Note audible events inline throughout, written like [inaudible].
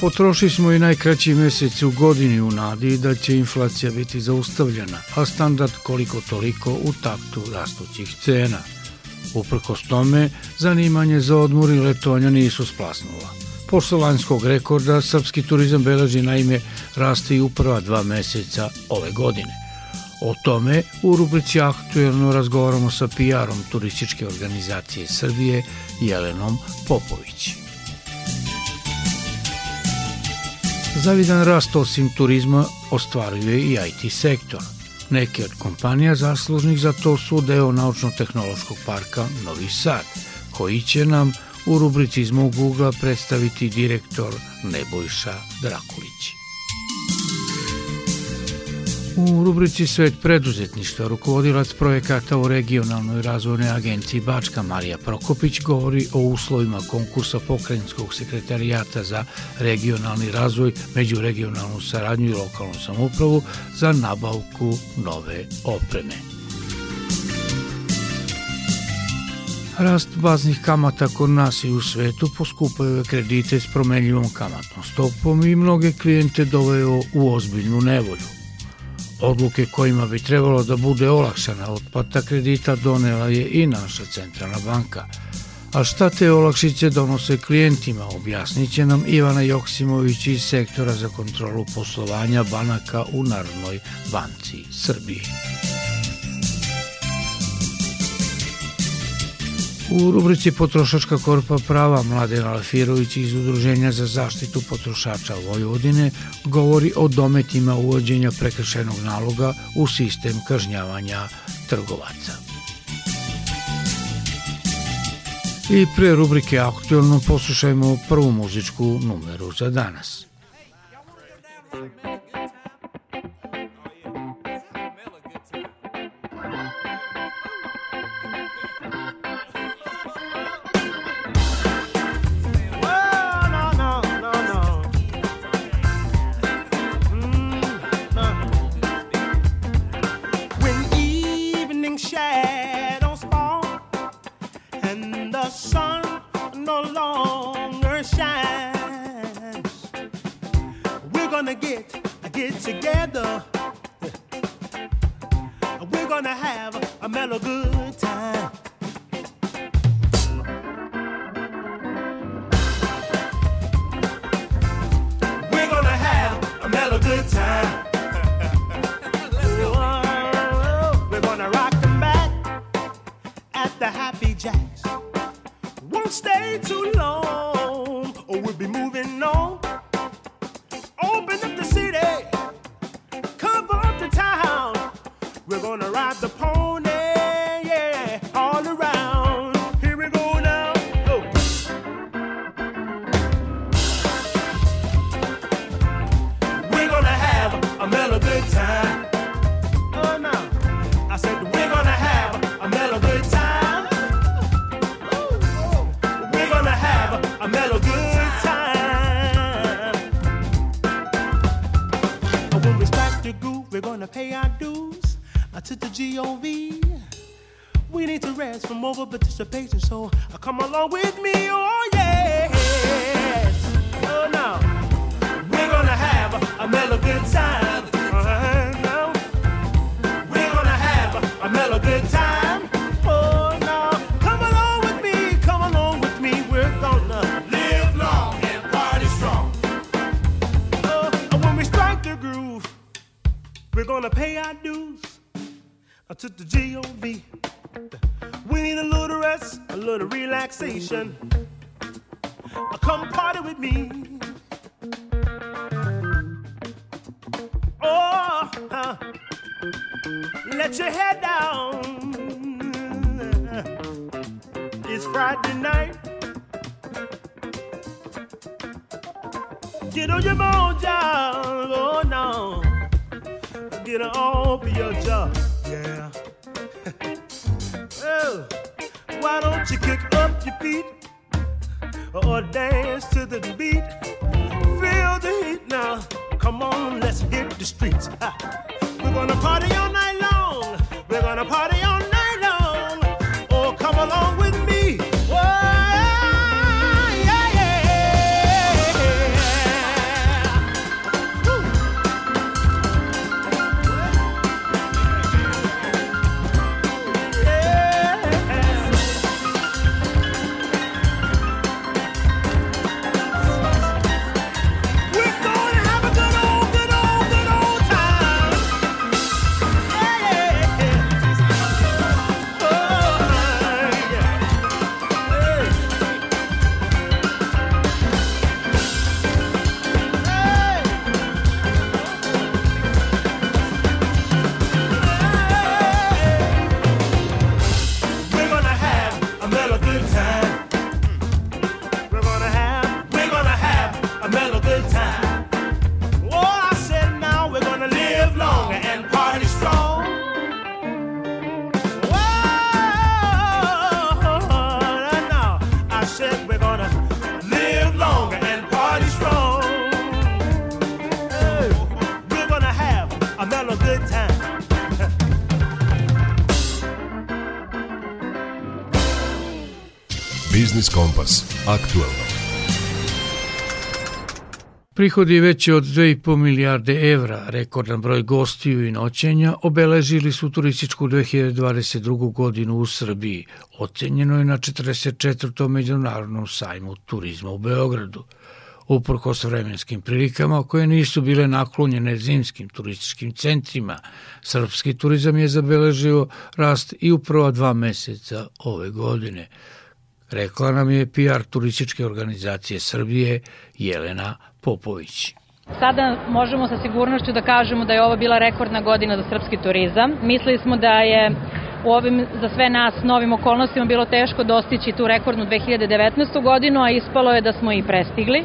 Potrošili smo i najkraći mesec u godini u nadi da će inflacija biti zaustavljena, a standard koliko toliko u taktu rastućih cena. Uprkos tome, zanimanje za odmor i letovanja nisu splasnula. Posle lanjskog rekorda, srpski turizam beleži naime raste i u prva dva meseca ove godine. O tome u rubrici aktuelno razgovaramo sa PR-om turističke organizacije Srbije Jelenom Popović. Zavidan rast osim turizma ostvaruje i IT sektor. Neke od kompanija zaslužnih za to su deo Naučno-tehnološkog parka Novi Sad, koji će nam u rubrici iz mog predstaviti direktor Nebojša Drakulić. U rubrici Svet preduzetništva rukovodilac projekata u regionalnoj razvojnoj agenciji Bačka Marija Prokopić govori o uslovima konkursa pokrajinskog sekretarijata za regionalni razvoj, međuregionalnu saradnju i lokalnu samoupravu za nabavku nove opreme. Rast baznih kamata kod nas i u svetu poskupaju kredite s promenljivom kamatnom stopom i mnoge klijente doveo u ozbiljnu nevolju. Odluke kojima bi trebalo da bude olakšana otplata kredita donela je i naša centralna banka. A šta te olakšice donose klijentima, objasnit će nam Ivana Joksimović iz sektora za kontrolu poslovanja banaka u Narodnoj banci Srbije. U rubrici Potrošačka korpa prava Mladen Alfirović iz Udruženja za zaštitu potrošača Vojvodine govori o dometima uvođenja prekršajnog naloga u sistem kažnjavanja trgovaca. I pre rubrike Aktualno poslušajmo prvu muzičku numeru za danas. too long. Friday night. Get on your mojo, oh no. Get off your job, yeah. [laughs] oh, why don't you kick up your feet or dance to the beat? Feel the heat now. Come on, let's hit the streets. Ah. We're gonna party all night long. We're gonna party. Biznis Kompas. Aktuelno. Prihodi veći od 2,5 milijarde evra, rekordan broj gostiju i noćenja, obeležili su turističku 2022. godinu u Srbiji. Ocenjeno je na 44. međunarodnom sajmu turizma u Beogradu. Uprkos vremenskim prilikama koje nisu bile naklonjene zimskim turističkim centrima, srpski turizam je zabeležio rast i u prva dva meseca ove godine – rekla nam je PR turističke organizacije Srbije Jelena Popović. Sada možemo sa sigurnošću da kažemo da je ovo bila rekordna godina za srpski turizam. Mislili smo da je u ovim za sve nas novim okolnostima bilo teško dostići tu rekordnu 2019. godinu, a ispalo je da smo i prestigli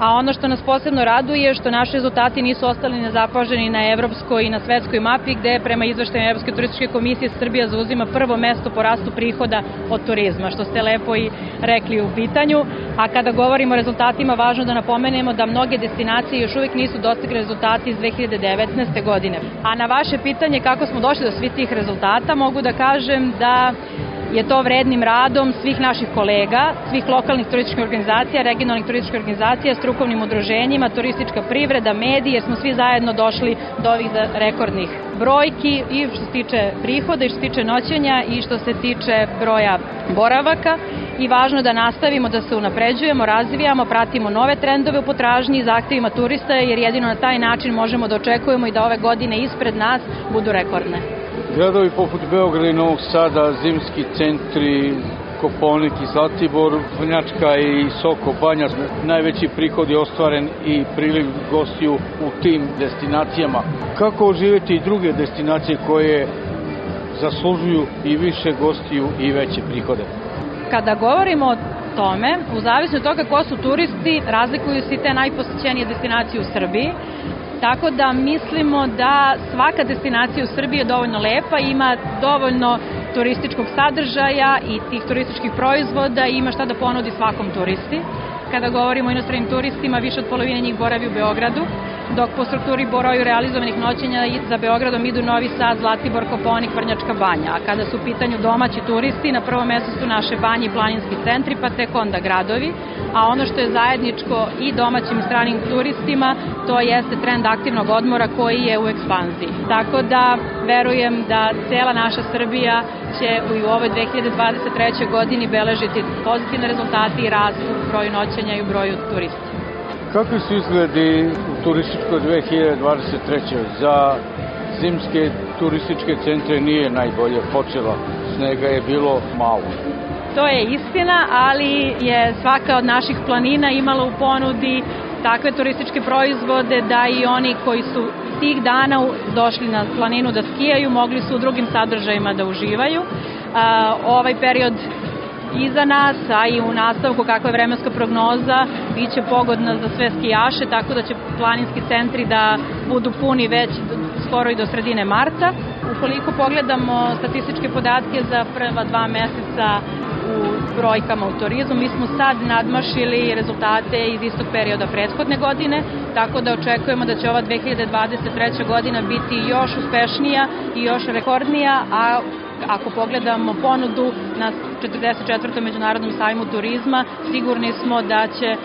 a ono što nas posebno raduje je što naši rezultati nisu ostali nezapaženi na evropskoj i na svetskoj mapi, gde prema izveštaju Evropske turističke komisije Srbija zauzima prvo mesto po rastu prihoda od turizma, što ste lepo i rekli u pitanju. A kada govorimo o rezultatima, važno da napomenemo da mnoge destinacije još uvijek nisu dostigli rezultati iz 2019. godine. A na vaše pitanje kako smo došli do svih tih rezultata, mogu da kažem da je to vrednim radom svih naših kolega, svih lokalnih turističkih organizacija, regionalnih turističkih organizacija, strukovnim udruženjima, turistička privreda, mediji, jer smo svi zajedno došli do ovih rekordnih brojki i što se tiče prihoda i što se tiče noćenja i što se tiče broja boravaka i važno je da nastavimo da se unapređujemo, razvijamo, pratimo nove trendove u potražnji i zahtevima turista jer jedino na taj način možemo da očekujemo i da ove godine ispred nas budu rekordne. Gradovi poput Beograda i Novog Sada, zimski centri, Koponik i Zlatibor, Vrnjačka i Soko Banja, najveći prihod je ostvaren i priliv gostiju u tim destinacijama. Kako oživeti i druge destinacije koje zaslužuju i više gostiju i veće prihode? Kada govorimo o tome, u zavisnosti od toga ko su turisti, razlikuju se i te najposećenije destinacije u Srbiji. Tako da mislimo da svaka destinacija u Srbiji je dovoljno lepa, ima dovoljno turističkog sadržaja i tih turističkih proizvoda i ima šta da ponudi svakom turisti. Kada govorimo o inostranim turistima, više od polovine njih boravi u Beogradu, dok po strukturi broju realizovanih noćenja za Beogradom idu Novi Sad, Zlatibor, Koponik, Vrnjačka banja. A kada su u pitanju domaći turisti, na prvom mestu su naše banje i planinski centri, pa tek onda gradovi. A ono što je zajedničko i domaćim i stranim turistima, to jeste trend aktivnog odmora koji je u ekspanziji. Tako da verujem da cela naša Srbija će u ovoj 2023. godini beležiti pozitivne rezultate i rast u broju noćenja i u broju turista. Kakvi su izgledi u turističkoj 2023. Za zimske turističke centre nije najbolje počela, snega je bilo malo. To je istina, ali je svaka od naših planina imala u ponudi takve turističke proizvode da i oni koji su tih dana došli na planinu da skijaju, mogli su u drugim sadržajima da uživaju. ovaj period iza nas, a i u nastavku kakva je vremenska prognoza, biće pogodna za sve skijaše, tako da će planinski centri da budu puni već skoro i do sredine marta. Ukoliko pogledamo statističke podatke za prva dva meseca u brojkama u turizmu, mi smo sad nadmašili rezultate iz istog perioda prethodne godine, tako da očekujemo da će ova 2023. godina biti još uspešnija i još rekordnija, a ako pogledamo ponudu na 44. međunarodnom sajmu turizma, sigurni smo da će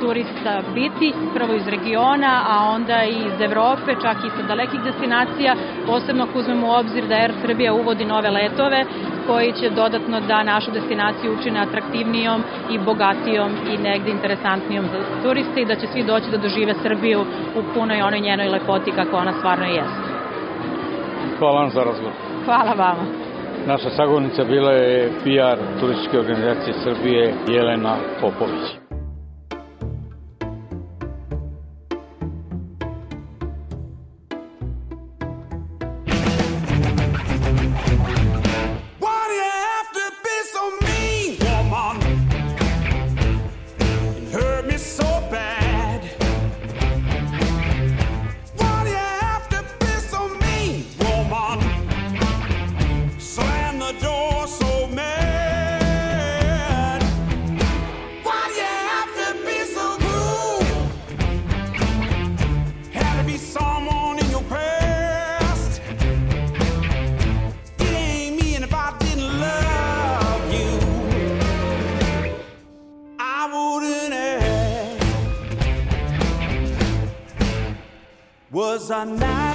turista biti, prvo iz regiona, a onda i iz Evrope, čak i sa dalekih destinacija, posebno ako uzmemo u obzir da Air Srbija uvodi nove letove koji će dodatno da našu destinaciju učine atraktivnijom i bogatijom i negde interesantnijom za turiste i da će svi doći da dožive Srbiju u punoj onoj njenoj lepoti kako ona stvarno jeste. Hvala vam za razgovor. Hvala vama. Naša sagovornica bila je PR turističke organizacije Srbije Jelena Popović. Was I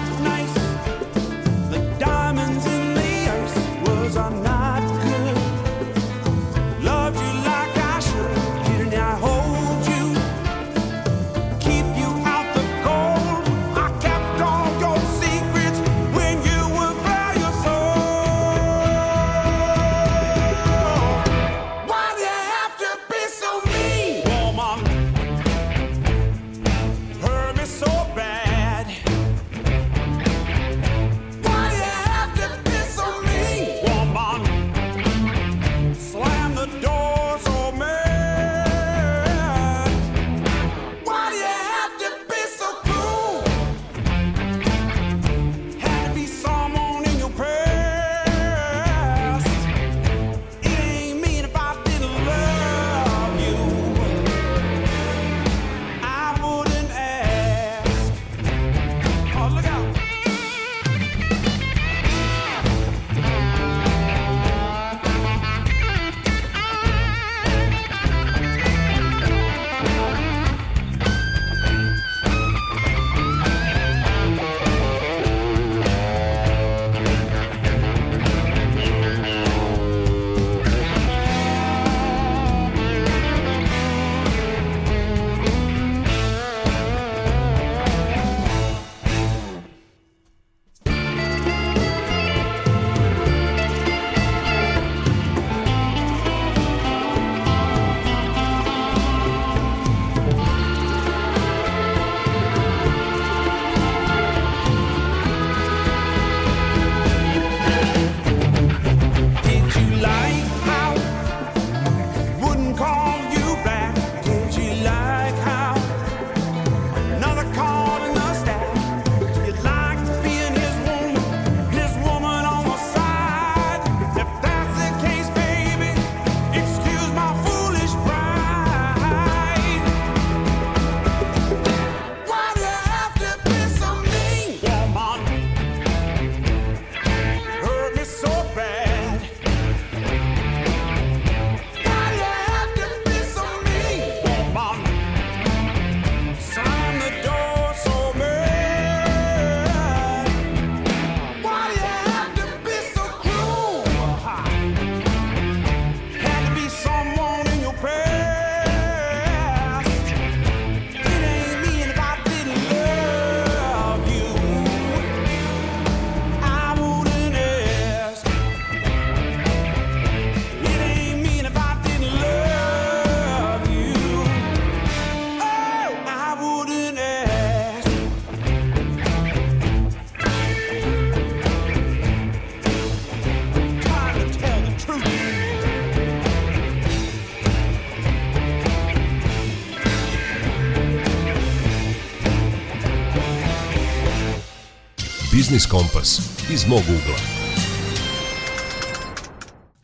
Biznis Kompas iz mog ugla.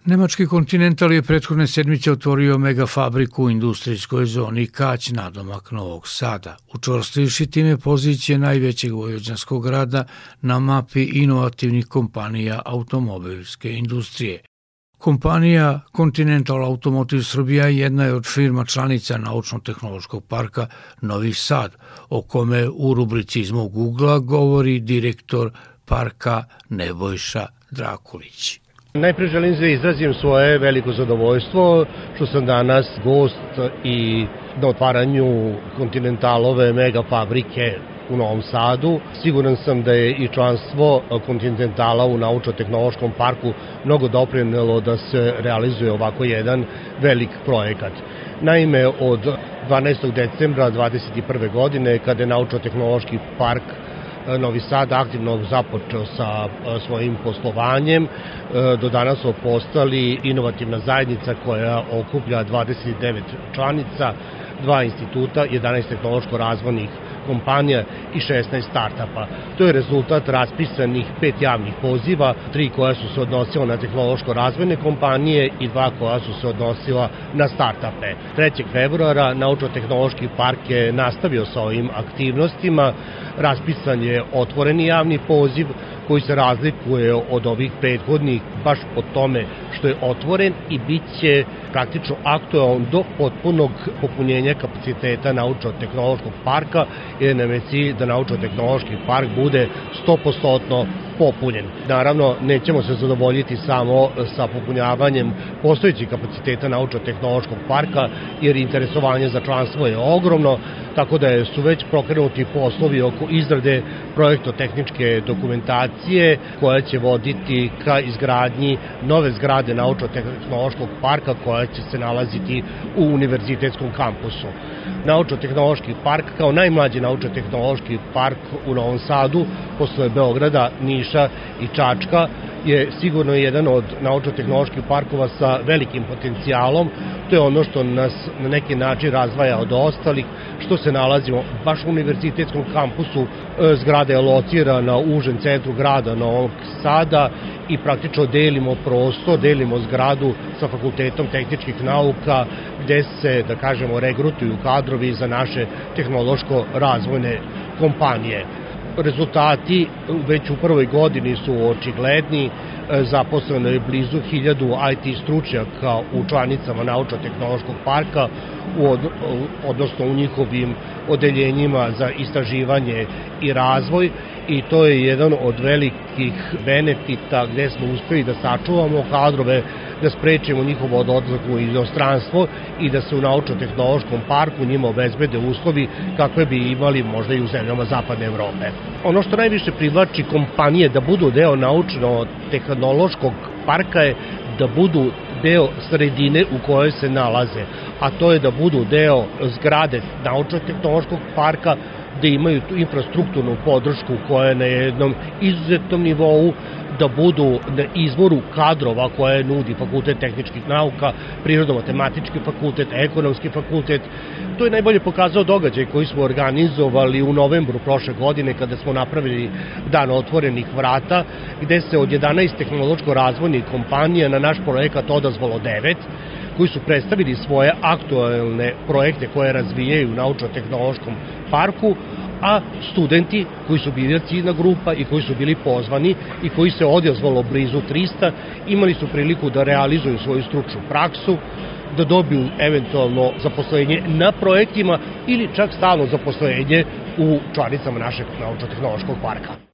Nemački kontinental je prethodne sedmice otvorio mega fabriku u industrijskoj zoni Kać nadomak Novog Sada, učvrstivši time pozicije najvećeg vojvođanskog grada na mapi inovativnih kompanija automobilske industrije. Kompanija Continental Automotive Srbija jedna je od firma članica Naučno-tehnološkog parka Novi Sad, o kome u rubrici iz mog ugla govori direktor parka Nebojša Drakulić. Najpre želim da izrazim svoje veliko zadovoljstvo što sam danas gost i na otvaranju kontinentalove mega fabrike u Novom Sadu. Siguran sam da je i članstvo kontinentala u Naučno-tehnološkom parku mnogo doprinelo da se realizuje ovako jedan velik projekat. Naime, od 12. decembra 2021. godine, kada je Naučno-tehnološki park Novi Sad aktivno započeo sa svojim poslovanjem. Do danas smo postali inovativna zajednica koja okuplja 29 članica, dva instituta, 11 tehnološko-razvojnih kompanija i 16 startapa. To je rezultat raspisanih pet javnih poziva, tri koja su se odnosila na tehnološko-razvojne kompanije i dva koja su se odnosila na startape. 3. februara Naučno-tehnološki park je nastavio sa ovim aktivnostima, raspisan je otvoreni javni poziv koji se razlikuje od ovih prethodnih baš po tome što je otvoren i bit će praktično aktualan do potpunog popunjenja kapaciteta Naučno-tehnološkog parka jer nam je cilj da Naučno-tehnološki park bude 100% popunjen. Naravno, nećemo se zadovoljiti samo sa popunjavanjem postojećih kapaciteta Naučno-tehnološkog parka, jer interesovanje za članstvo je ogromno, tako da su već pokrenuti poslovi oko izrade projektotehničke dokumentacije koja će voditi ka izgradnji nove zgrade Naučno-tehnološkog parka koja će se nalaziti u univerzitetskom kampusu. Naučno-tehnološki park kao najmlađi naučno-tehnološki park u Novom Sadu posle Beograda, Niša i Čačka je sigurno jedan od naučno-tehnoloških parkova sa velikim potencijalom. To je ono što nas na neki način razvaja od ostalih, što se nalazimo baš u univerzitetskom kampusu. Zgrada je locirana u užem centru grada Novog Sada i praktično delimo prostor, delimo zgradu sa Fakultetom tehničkih nauka gde se, da kažemo, regrutuju kadrovi za naše tehnološko-razvojne kompanije rezultati već u prvoj godini su očigledni, zaposleno je blizu hiljadu IT stručnjaka u članicama Naučno-tehnološkog parka, u od, odnosno u njihovim odeljenjima za istraživanje i razvoj i to je jedan od velikih benefita gde smo uspeli da sačuvamo kadrove, da sprečimo njihovo odlazak u inostranstvo i da se u naučno-tehnološkom parku njima obezbede uslovi kakve bi imali možda i u zemljama Zapadne Evrope. Ono što najviše privlači kompanije da budu deo naučno-tehnološkog parka je da budu deo sredine u kojoj se nalaze, a to je da budu deo zgrade naučno-tehnološkog parka, da imaju tu infrastrukturnu podršku koja je na jednom izuzetnom nivou, da budu na izvoru kadrova koje nudi Fakultet tehničkih nauka, Prirodno-matematički fakultet, Ekonomski fakultet. To je najbolje pokazao događaj koji smo organizovali u novembru prošle godine kada smo napravili dan otvorenih vrata, gde se od 11 tehnološko-razvojnih kompanija na naš projekat odazvalo 9 koji su predstavili svoje aktualne projekte koje razvijaju u naučno-tehnološkom parku, a studenti koji su bili ciljna grupa i koji su bili pozvani i koji se odjazvalo blizu 300, imali su priliku da realizuju svoju stručnu praksu, da dobiju eventualno zaposlenje na projektima ili čak stalno zaposlenje u članicama našeg naučno-tehnološkog parka.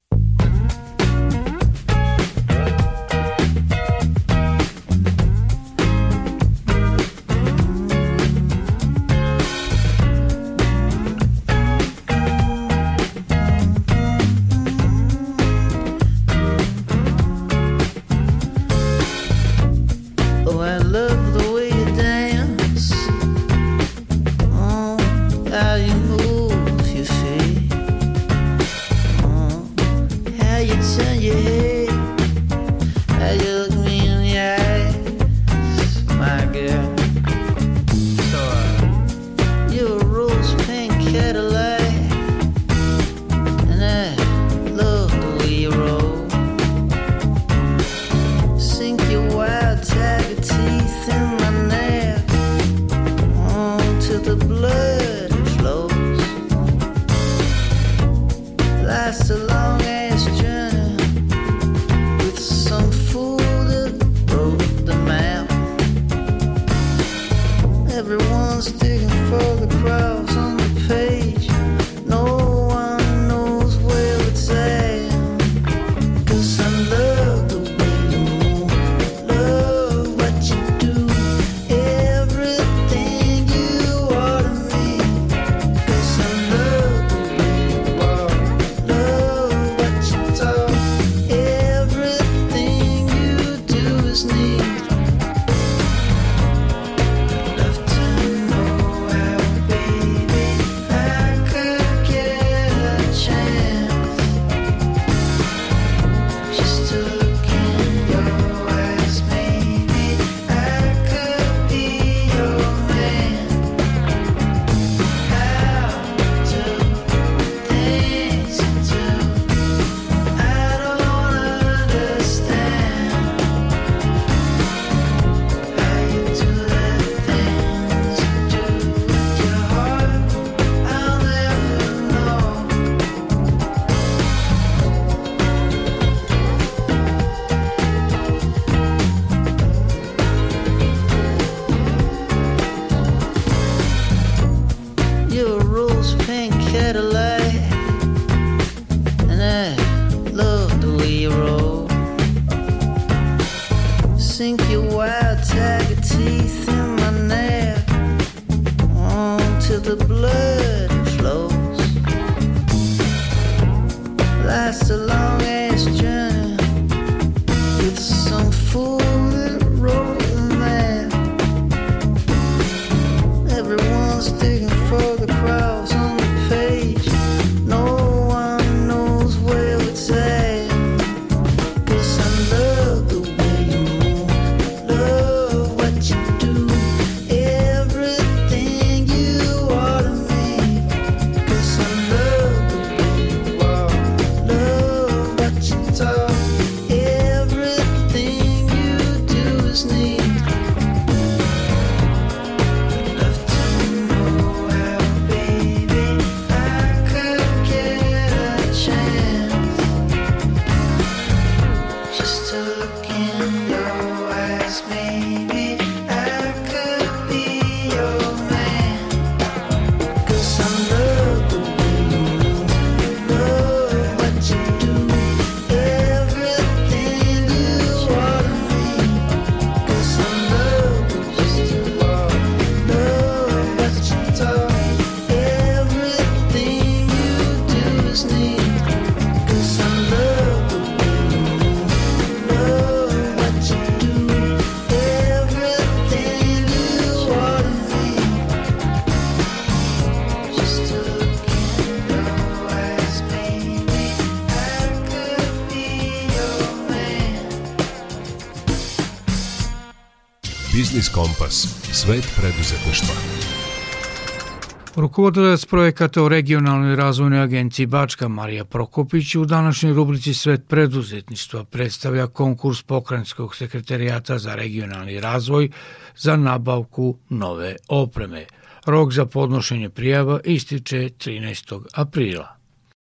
Biznis Kompas. Svet preduzetništva. Rukovodilac projekata u regionalnoj razvojnoj agenciji Bačka Marija Prokopić u današnjoj rubrici Svet preduzetništva predstavlja konkurs pokrajinskog sekretarijata za regionalni razvoj za nabavku nove opreme. Rok za podnošenje prijava ističe 13. aprila.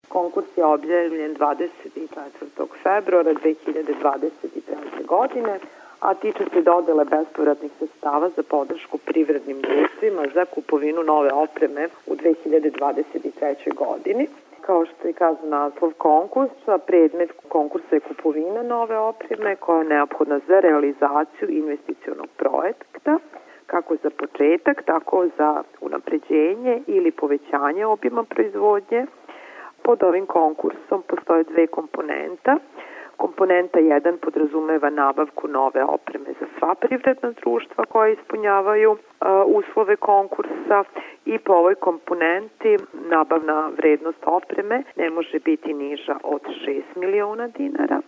Konkurs je objavljen 24. februara 2023. godine, a tiče se dodele bespovratnih sredstava za podršku privrednim društvima za kupovinu nove opreme u 2023. godini. Kao što je kazao naslov konkursa, predmet konkursa je kupovina nove opreme koja je neophodna za realizaciju investicionog projekta, kako za početak, tako za unapređenje ili povećanje obima proizvodnje. Pod ovim konkursom postoje dve komponenta. Komponenta 1 podrazumeva nabavku nove opreme za sva privredna društva koja ispunjavaju uh, uslove konkursa i po ovoj komponenti nabavna vrednost opreme ne može biti niža od 6 miliona dinara,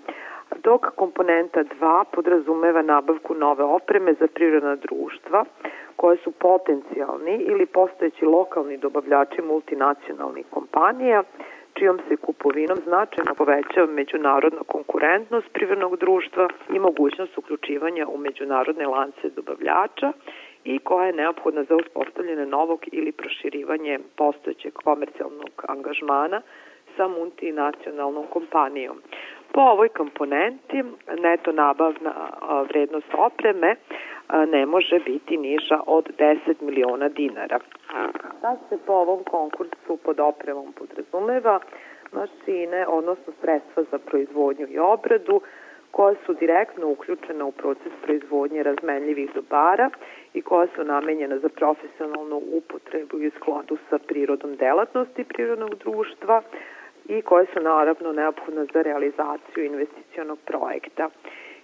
dok komponenta 2 podrazumeva nabavku nove opreme za privredna društva koje su potencijalni ili postojeći lokalni dobavljači multinacionalnih kompanija čijom se kupovinom značajno povećava međunarodna konkurentnost privrednog društva i mogućnost uključivanja u međunarodne lance dobavljača i koja je neophodna za uspostavljanje novog ili proširivanje postojećeg komercijalnog angažmana sa multinacionalnom kompanijom. Po ovoj komponenti neto nabavna vrednost opreme ne može biti niža od 10 miliona dinara. Šta se po ovom konkursu pod opremom podrazumeva? Mašine, odnosno sredstva za proizvodnju i obradu, koja su direktno uključena u proces proizvodnje razmenljivih dobara i koja su namenjena za profesionalnu upotrebu i skladu sa prirodom delatnosti prirodnog društva i koje su naravno neophodne za realizaciju investicionog projekta.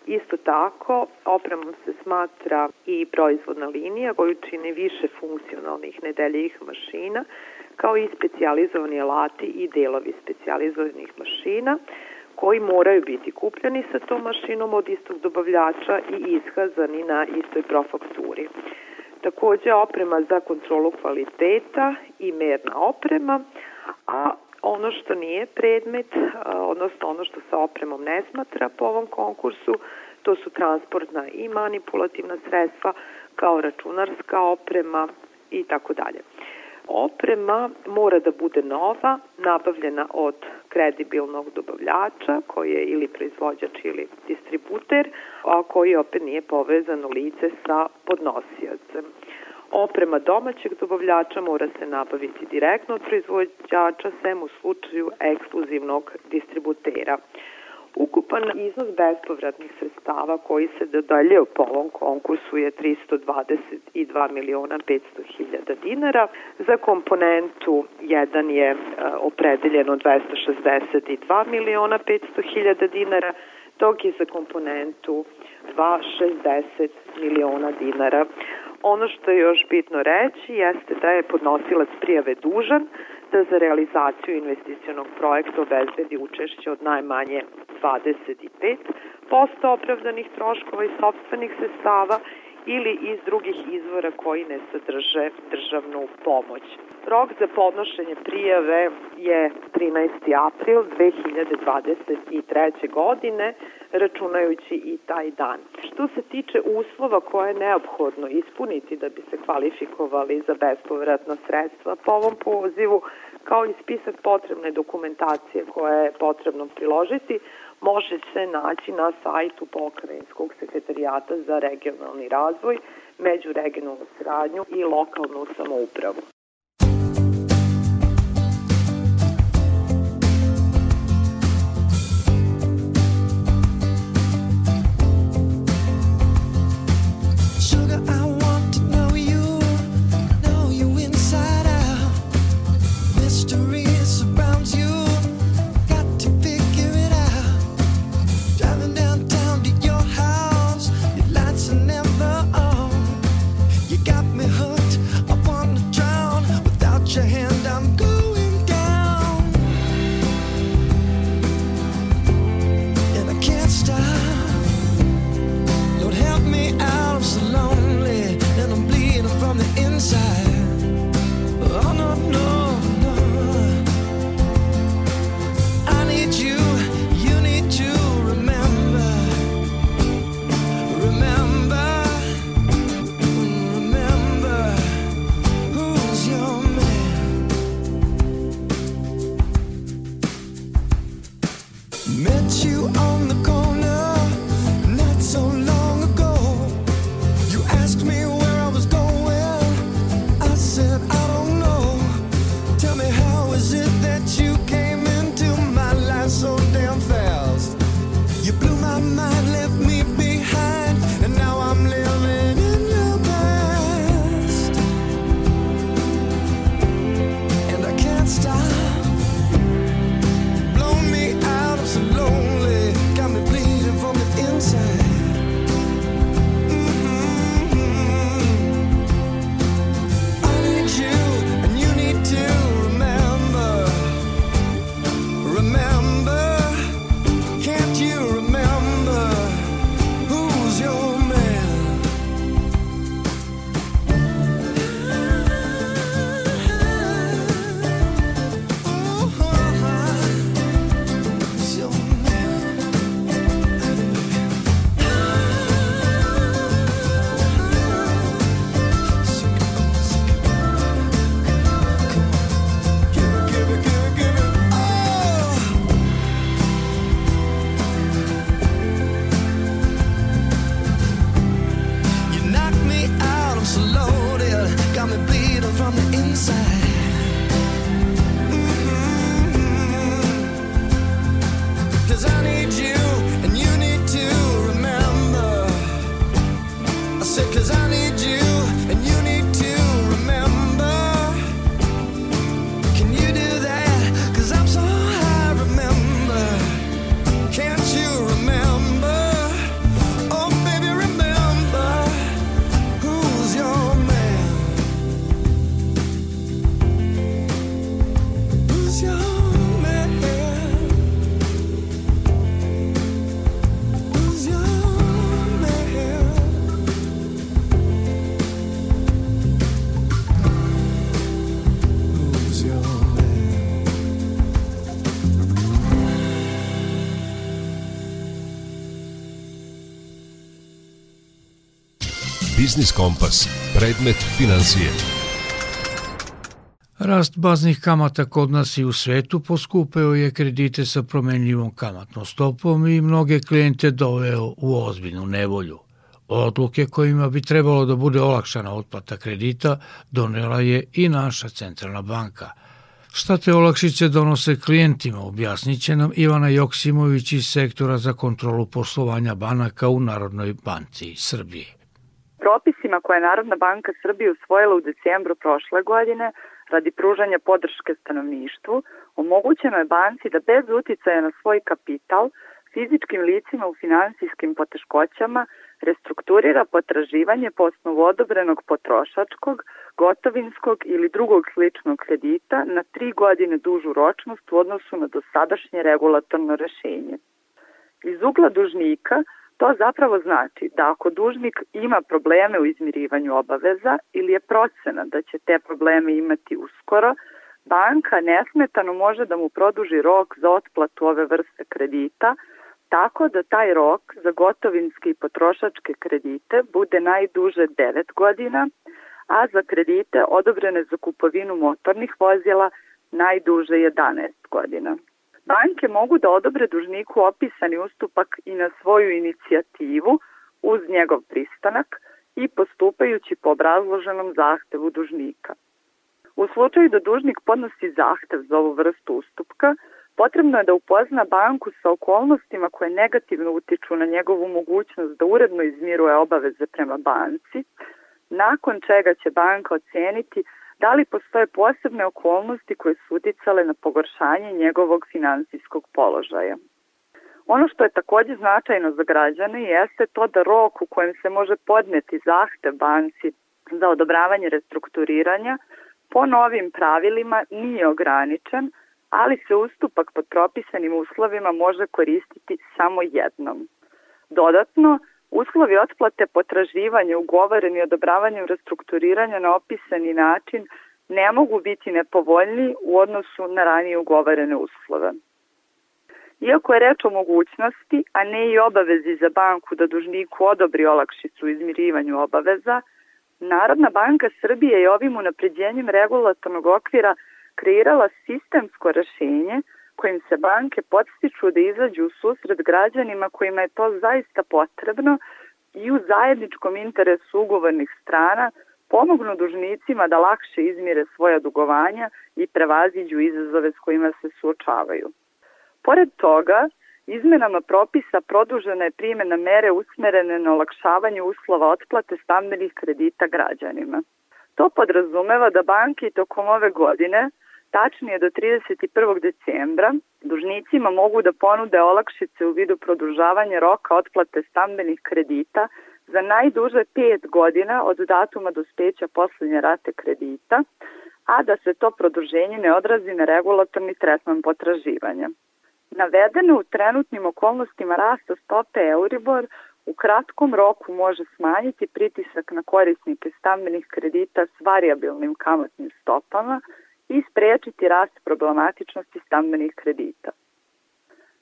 Isto tako, opremom se smatra i proizvodna linija koju čini više funkcionalnih nedeljivih mašina, kao i specijalizovani alati i delovi specijalizovanih mašina, koji moraju biti kupljeni sa tom mašinom od istog dobavljača i iskazani na istoj profakturi. Takođe oprema za kontrolu kvaliteta i merna oprema, a ono što nije predmet, odnosno ono što sa opremom ne smatra po ovom konkursu, to su transportna i manipulativna sredstva kao računarska oprema i tako dalje. Oprema mora da bude nova, nabavljena od kredibilnog dobavljača koji je ili proizvođač ili distributer, a koji opet nije povezano lice sa podnosiocem. Oprema domaćeg dobavljača mora se nabaviti direktno od proizvođača, sem u slučaju ekskluzivnog distributera. Ukupan iznos bespovratnih sredstava koji se dodaljuje po ovom konkursu je 322 miliona 500 hiljada dinara. Za komponentu 1 je e, opredeljeno 262 miliona 500 hiljada dinara, dok je za komponentu 2 60 miliona dinara. Ono što je još bitno reći jeste da je podnosilac prijave dužan da za realizaciju investicionog projekta obezbedi učešće od najmanje 25% opravdanih troškova i sobstvenih sredstava ili iz drugih izvora koji ne sadrže državnu pomoć. Rok za podnošenje prijave je 13. april 2023. godine, računajući i taj dan. Što se tiče uslova koje je neophodno ispuniti da bi se kvalifikovali za bespovratna sredstva po ovom pozivu, kao i spisak potrebne dokumentacije koje je potrebno priložiti, može se naći na sajtu Pokrajinskog sekretarijata za regionalni razvoj, međuregionalnu sradnju i lokalnu samoupravu. Remember Biznis Kompas. Predmet financije. Rast baznih kamata kod nas i u svetu poskupeo je kredite sa promenljivom kamatnom stopom i mnoge klijente doveo u ozbiljnu nevolju. Odluke kojima bi trebalo da bude olakšana otplata kredita donela je i naša centralna banka. Šta te olakšice donose klijentima, objasnit će nam Ivana Joksimović iz sektora za kontrolu poslovanja banaka u Narodnoj banci Srbije. Propisima koje je Narodna banka Srbije usvojila u decembru prošle godine radi pružanja podrške stanovništvu, omogućeno je banci da bez uticaja na svoj kapital fizičkim licima u finansijskim poteškoćama restrukturira potraživanje po osnovu odobrenog potrošačkog, gotovinskog ili drugog sličnog kredita na tri godine dužu ročnost u odnosu na dosadašnje regulatorno rešenje. Iz ugla dužnika to zapravo znači da ako dužnik ima probleme u izmirivanju obaveza ili je procena da će te probleme imati uskoro, banka nesmetano može da mu produži rok za otplatu ove vrste kredita, tako da taj rok za gotovinske i potrošačke kredite bude najduže 9 godina, a za kredite odobrene za kupovinu motornih vozila najduže 11 godina. Banke mogu da odobre dužniku opisani ustupak i na svoju inicijativu uz njegov pristanak i postupajući po obrazloženom zahtevu dužnika. U slučaju da dužnik podnosi zahtev za ovu vrstu ustupka, potrebno je da upozna banku sa okolnostima koje negativno utiču na njegovu mogućnost da uredno izmiruje obaveze prema banci, nakon čega će banka oceniti da li postoje posebne okolnosti koje su uticale na pogoršanje njegovog finansijskog položaja. Ono što je takođe značajno za građane jeste to da rok u kojem se može podneti zahtev banci za odobravanje restrukturiranja po novim pravilima nije ograničen, ali se ustupak pod propisanim uslovima može koristiti samo jednom. Dodatno, uslovi otplate potraživanja ugovoreni odobravanjem restrukturiranja na opisani način ne mogu biti nepovoljni u odnosu na ranije ugovorene uslove. Iako je reč o mogućnosti, a ne i obavezi za banku da dužniku odobri olakšicu u izmirivanju obaveza, Narodna banka Srbije je ovim unapređenjem regulatornog okvira kreirala sistemsko rešenje kojim se banke podstiču da izađu u susret građanima kojima je to zaista potrebno i u zajedničkom interesu ugovornih strana pomognu dužnicima da lakše izmire svoja dugovanja i prevaziđu izazove s kojima se suočavaju. Pored toga, izmenama propisa produžena je primjena mere usmerene na olakšavanje uslova otplate stambenih kredita građanima. To podrazumeva da banke tokom ove godine tačnije do 31. decembra, dužnicima mogu da ponude olakšice u vidu produžavanja roka otplate stambenih kredita za najduže 5 godina od datuma dospeća poslednje rate kredita, a da se to produženje ne odrazi na regulatorni tretman potraživanja. Navedeno u trenutnim okolnostima rasta stope Euribor u kratkom roku može smanjiti pritisak na korisnike stambenih kredita s variabilnim kamatnim stopama i sprečiti rast problematičnosti stambenih kredita.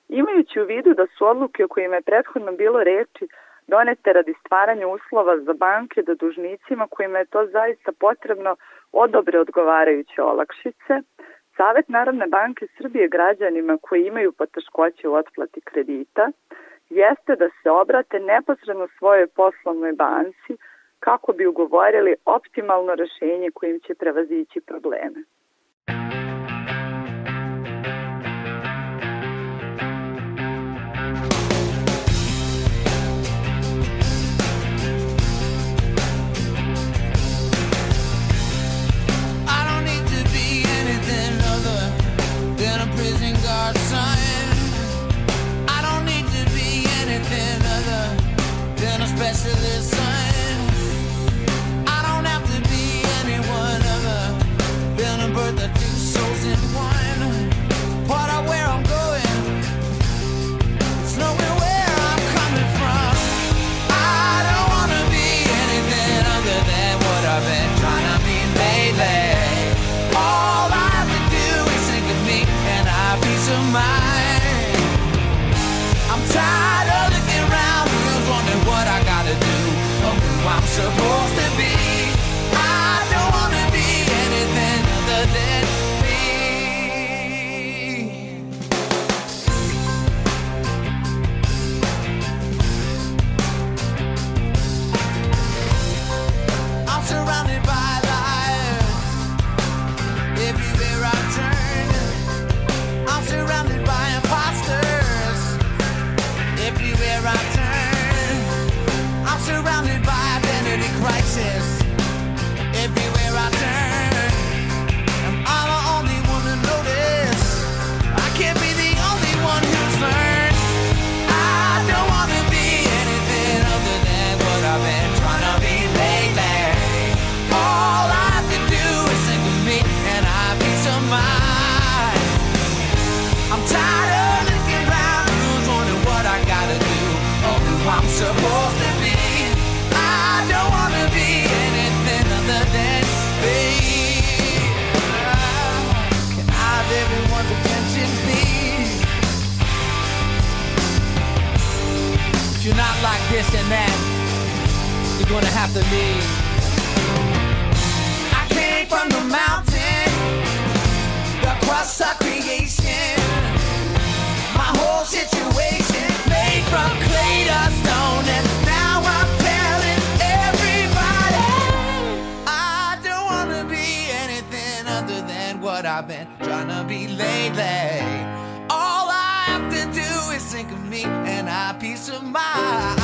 Imajući u vidu da su odluke o kojima je prethodno bilo reči donete radi stvaranja uslova za banke da dužnicima kojima je to zaista potrebno odobre odgovarajuće olakšice, Savet Narodne banke Srbije građanima koji imaju poteškoće u otplati kredita jeste da se obrate neposredno svojoj poslovnoj banci kako bi ugovorili optimalno rešenje kojim će prevazići probleme. Specialist son. I don't have to be anyone other than a birth me and I peace of mind.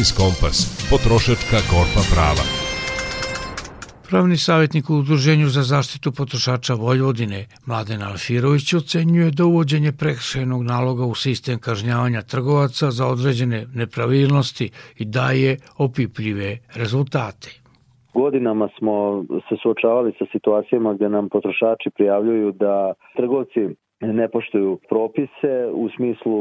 Biznis Kompas, potrošačka korpa prava. Pravni savjetnik u Udruženju za zaštitu potrošača Vojvodine, Mladen Alfirović, ocenjuje da uvođenje prekršajnog naloga u sistem kažnjavanja trgovaca za određene nepravilnosti i daje opipljive rezultate. Godinama smo se suočavali sa situacijama gde nam potrošači prijavljuju da trgovci ne poštuju propise u smislu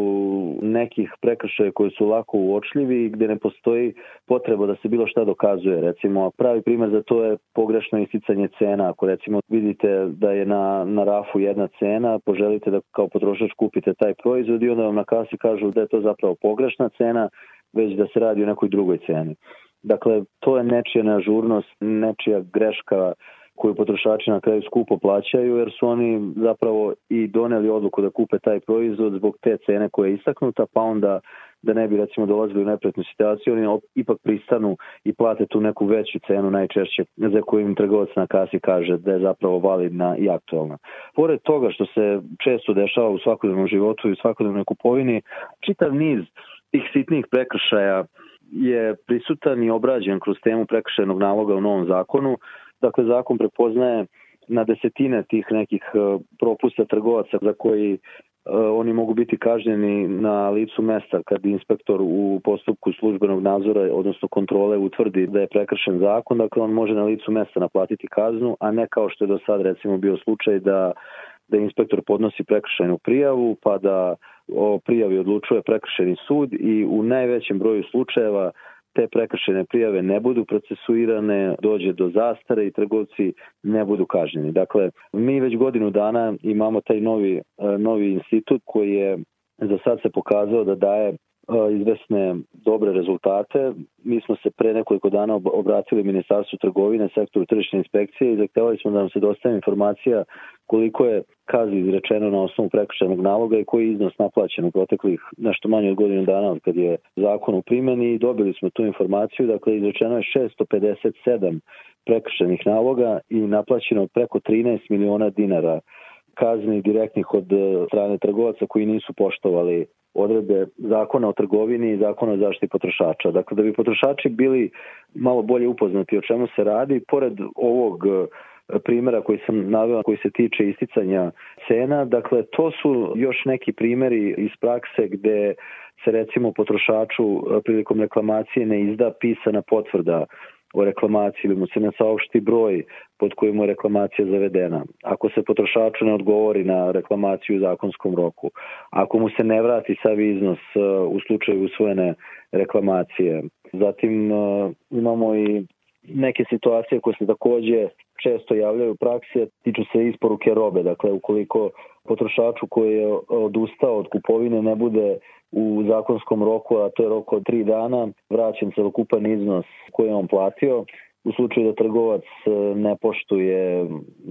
nekih prekršaja koji su lako uočljivi i gde ne postoji potreba da se bilo šta dokazuje. Recimo, pravi primer za to je pogrešno isticanje cena. Ako recimo vidite da je na, na rafu jedna cena, poželite da kao potrošač kupite taj proizvod i onda vam na kasi kažu da je to zapravo pogrešna cena, već da se radi o nekoj drugoj ceni. Dakle, to je nečija neažurnost, nečija greška koju potrošači na kraju skupo plaćaju jer su oni zapravo i doneli odluku da kupe taj proizvod zbog te cene koja je istaknuta pa onda da ne bi recimo dolazili u nepretnu situaciju oni ipak pristanu i plate tu neku veću cenu najčešće za koju im trgovac na kasi kaže da je zapravo validna i aktualna. Pored toga što se često dešava u svakodnevnom životu i u svakodnevnoj kupovini, čitav niz tih sitnih prekršaja je prisutan i obrađen kroz temu prekršajnog naloga u novom zakonu. Dakle, zakon prepoznaje na desetine tih nekih e, propusta trgovaca za koji e, oni mogu biti kažnjeni na licu mesta kad inspektor u postupku službenog nadzora, odnosno kontrole, utvrdi da je prekršen zakon, dakle on može na licu mesta naplatiti kaznu, a ne kao što je do sad recimo bio slučaj da da inspektor podnosi prekršajnu prijavu, pa da o prijavi odlučuje prekršajni sud i u najvećem broju slučajeva te prekršajne prijave ne budu procesuirane, dođe do zastare i trgovci ne budu kažnjeni. Dakle, mi već godinu dana imamo taj novi, e, novi institut koji je za sad se pokazao da daje izvesne dobre rezultate. Mi smo se pre nekoliko dana obratili Ministarstvu trgovine, sektoru tržišne inspekcije i zahtevali smo da nam se dostave informacija koliko je kazi izrečeno na osnovu prekršajnog naloga i koji je iznos naplaćen u proteklih nešto manje od godinu dana od kad je zakon u primjeni i dobili smo tu informaciju, dakle izrečeno je 657 prekršajnih naloga i naplaćeno preko 13 miliona dinara kazni direktnih od strane trgovaca koji nisu poštovali odredbe zakona o trgovini i zakona o zaštiti potrošača. Dakle, da bi potrošači bili malo bolje upoznati o čemu se radi, pored ovog e, primera koji sam naveo koji se tiče isticanja cena, dakle to su još neki primeri iz prakse gde se recimo potrošaču e, prilikom reklamacije ne izda pisana potvrda o reklamaciji ili mu se ne saopšti broj pod kojim je reklamacija zavedena. Ako se potrošaču ne odgovori na reklamaciju u zakonskom roku, ako mu se ne vrati sav iznos uh, u slučaju usvojene reklamacije. Zatim uh, imamo i neke situacije koje se takođe često javljaju u praksi, tiču se isporuke robe. Dakle, ukoliko potrošaču koji je odustao od kupovine ne bude u zakonskom roku, a to je rok od tri dana, vraćen celokupan iznos koji je on platio, u slučaju da trgovac e, ne poštuje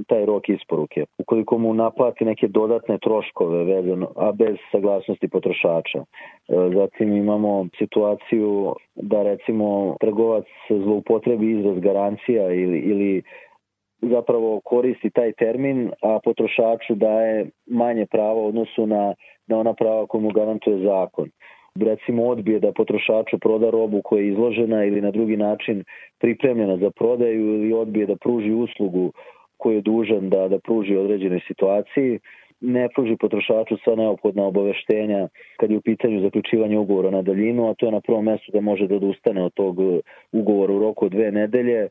taj rok isporuke. Ukoliko mu naplati neke dodatne troškove vezano, a bez saglasnosti potrošača. E, zatim imamo situaciju da recimo trgovac zloupotrebi izraz garancija ili, ili zapravo koristi taj termin, a potrošaču daje manje pravo u odnosu na, na ona prava koje mu garantuje zakon. Recimo odbije da potrošaču proda robu koja je izložena ili na drugi način pripremljena za prodaju ili odbije da pruži uslugu koju je dužan da, da pruži određenoj situaciji ne pruži potrošaču sva neophodna obaveštenja kad je u pitanju zaključivanje ugovora na daljinu, a to je na prvom mestu da može da odustane od tog ugovora u roku dve nedelje,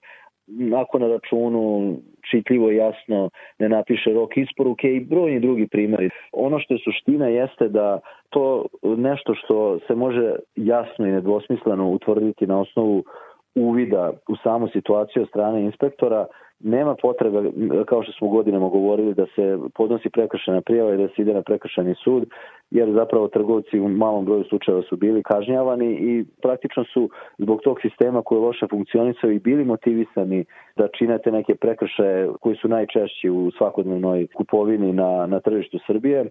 ako na računu čitljivo jasno ne napiše rok isporuke i brojni drugi primjeri. Ono što je suština jeste da to nešto što se može jasno i nedvosmisleno utvrditi na osnovu uvida u samu situaciju od strane inspektora, nema potrebe, kao što smo godinama govorili, da se podnosi prekršena prijava i da se ide na prekršeni sud, jer zapravo trgovci u malom broju slučajeva su bili kažnjavani i praktično su zbog tog sistema koji je loše funkcionisao i bili motivisani da činete neke prekršaje koji su najčešći u svakodnevnoj kupovini na, na tržištu Srbije.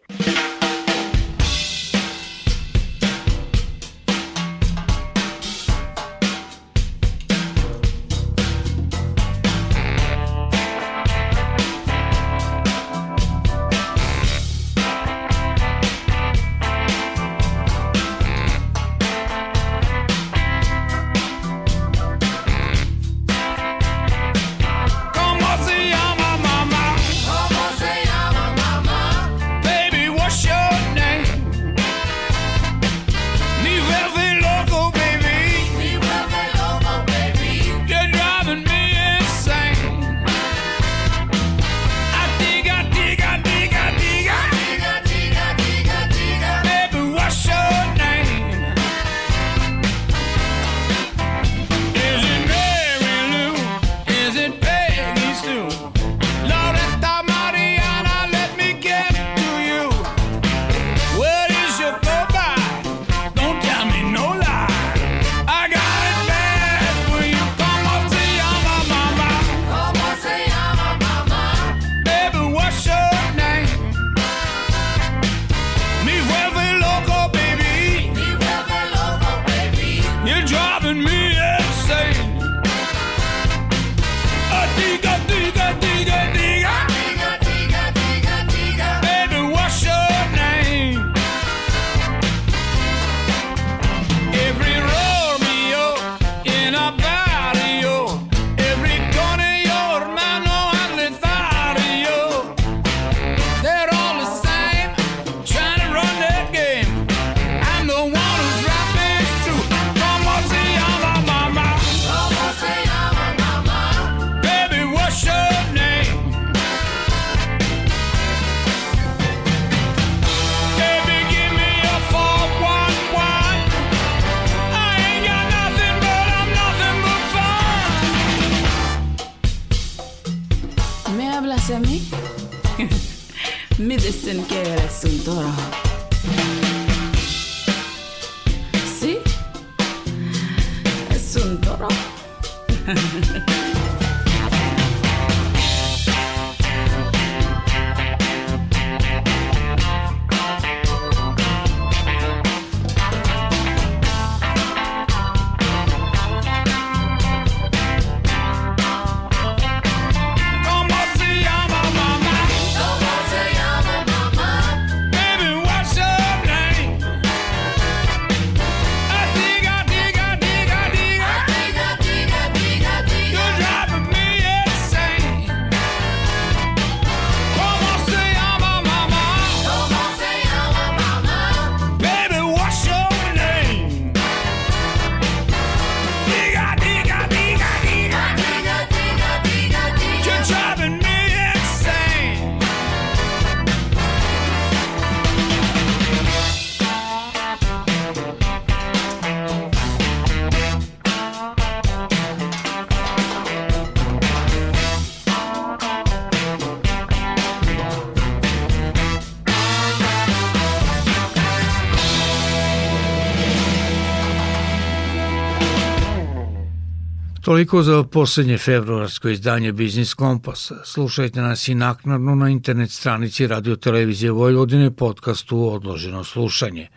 Toliko za posljednje februarsko izdanje Biznis Kompasa. Slušajte nas i naknadno na internet stranici Radio Televizije Vojvodine podcastu Odloženo slušanje.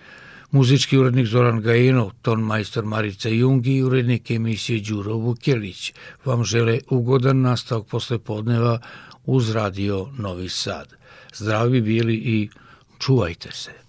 Muzički urednik Zoran Gajinov, ton majstor Marica Jungi i urednik emisije Đuro Vukjelić vam žele ugodan nastavak posle podneva uz Radio Novi Sad. Zdravi bili i čuvajte se.